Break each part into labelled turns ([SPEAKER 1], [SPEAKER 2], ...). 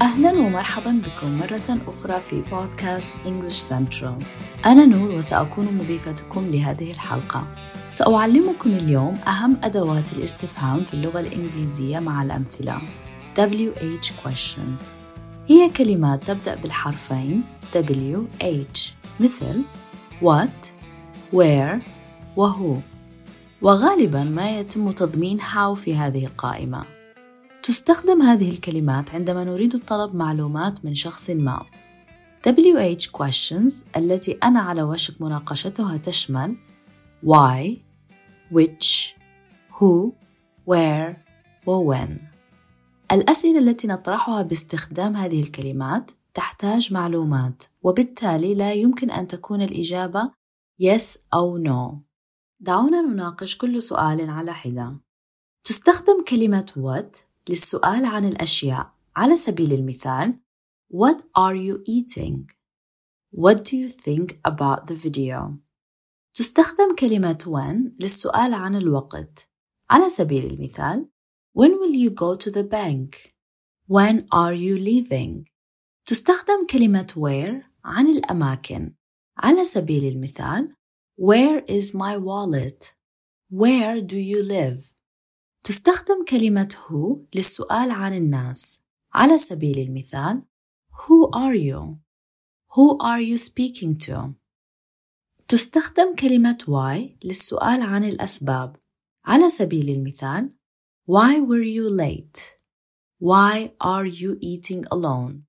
[SPEAKER 1] أهلا ومرحبا بكم مرة أخرى في بودكاست English Central أنا نور وسأكون مضيفتكم لهذه الحلقة. سأعلمكم اليوم أهم أدوات الاستفهام في اللغة الإنجليزية مع الأمثلة. WH questions. هي كلمات تبدأ بالحرفين WH مثل what, where وهو. وغالبا ما يتم تضمين how في هذه القائمة. تستخدم هذه الكلمات عندما نريد طلب معلومات من شخص ما. WH questions التي أنا على وشك مناقشتها تشمل why, which, who, where و when الأسئلة التي نطرحها باستخدام هذه الكلمات تحتاج معلومات وبالتالي لا يمكن أن تكون الإجابة yes أو no. دعونا نناقش كل سؤال على حدة. تستخدم كلمة what للسؤال عن الأشياء على سبيل المثال What are you eating? What do you think about the video? تستخدم كلمة when للسؤال عن الوقت على سبيل المثال When will you go to the bank? When are you leaving? تستخدم كلمة where عن الأماكن على سبيل المثال Where is my wallet? Where do you live? تستخدم كلمة who للسؤال عن الناس على سبيل المثال Who are you? Who are you speaking to? تستخدم كلمة why للسؤال عن الأسباب على سبيل المثال Why were you late? Why are you eating alone?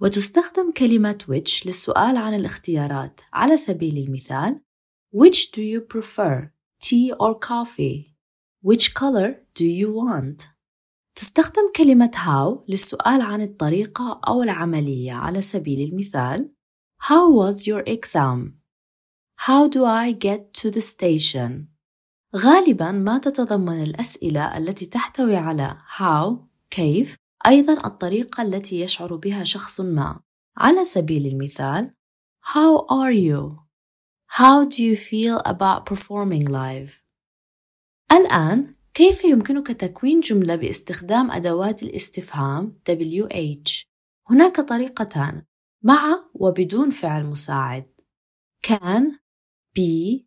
[SPEAKER 1] وتستخدم كلمة which للسؤال عن الاختيارات على سبيل المثال Which do you prefer? Tea or coffee? Which color do you want? تستخدم كلمة how للسؤال عن الطريقة أو العملية على سبيل المثال How was your exam? How do I get to the station? غالبا ما تتضمن الأسئلة التي تحتوي على how كيف أيضا الطريقة التي يشعر بها شخص ما على سبيل المثال How are you? How do you feel about performing live? الآن كيف يمكنك تكوين جملة باستخدام أدوات الاستفهام WH؟ هناك طريقتان مع وبدون فعل مساعد. can, be,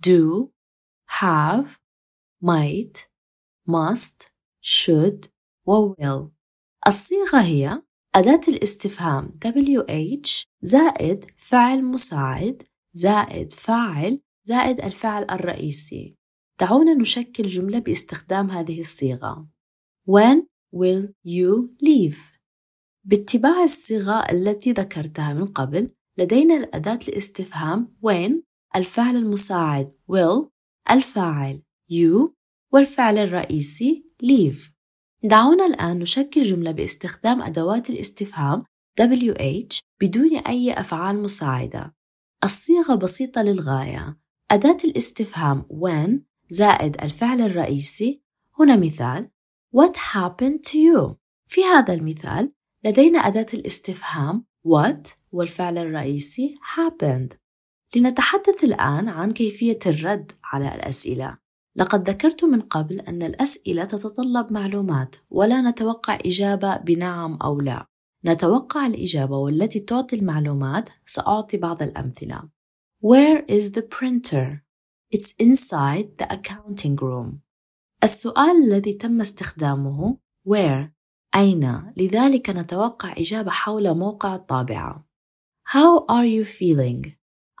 [SPEAKER 1] do, have, might, must, should و will. الصيغة هي أداة الاستفهام WH زائد فعل مساعد زائد فاعل زائد الفعل الرئيسي. دعونا نشكل جملة باستخدام هذه الصيغة. When will you leave؟ باتباع الصيغة التي ذكرتها من قبل لدينا الأداة الاستفهام when الفعل المساعد will الفاعل you والفعل الرئيسي leave. دعونا الآن نشكل جملة باستخدام أدوات الاستفهام WH بدون أي أفعال مساعدة. الصيغة بسيطة للغاية. أداة الاستفهام when زائد الفعل الرئيسي. هنا مثال. What happened to you؟ في هذا المثال لدينا أداة الاستفهام what والفعل الرئيسي happened. لنتحدث الآن عن كيفية الرد على الأسئلة. لقد ذكرت من قبل أن الأسئلة تتطلب معلومات ولا نتوقع إجابة بنعم أو لا. نتوقع الإجابة والتي تعطي المعلومات سأعطي بعض الأمثلة. Where is the printer? It's inside the accounting room. السؤال الذي تم استخدامه where أين لذلك نتوقع إجابة حول موقع الطابعة How are you feeling?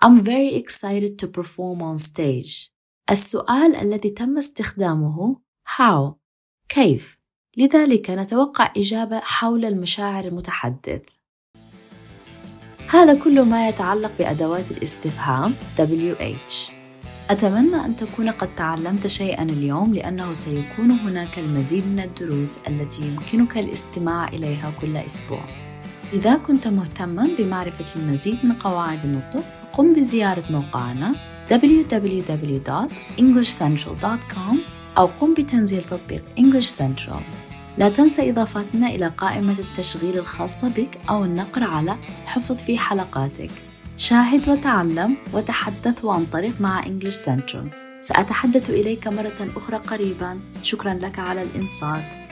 [SPEAKER 1] I'm very excited to perform on stage. السؤال الذي تم استخدامه how كيف لذلك نتوقع إجابة حول المشاعر المتحدث هذا كل ما يتعلق بأدوات الاستفهام WH أتمنى أن تكون قد تعلمت شيئا اليوم لأنه سيكون هناك المزيد من الدروس التي يمكنك الاستماع إليها كل أسبوع. إذا كنت مهتما بمعرفة المزيد من قواعد النطق قم بزيارة موقعنا www.englishcentral.com أو قم بتنزيل تطبيق English Central. لا تنسى إضافتنا إلى قائمة التشغيل الخاصة بك أو النقر على حفظ في حلقاتك. شاهد وتعلم وتحدث وانطلق مع English Central. سأتحدث إليك مرة أخرى قريبا. شكرا لك على الإنصات.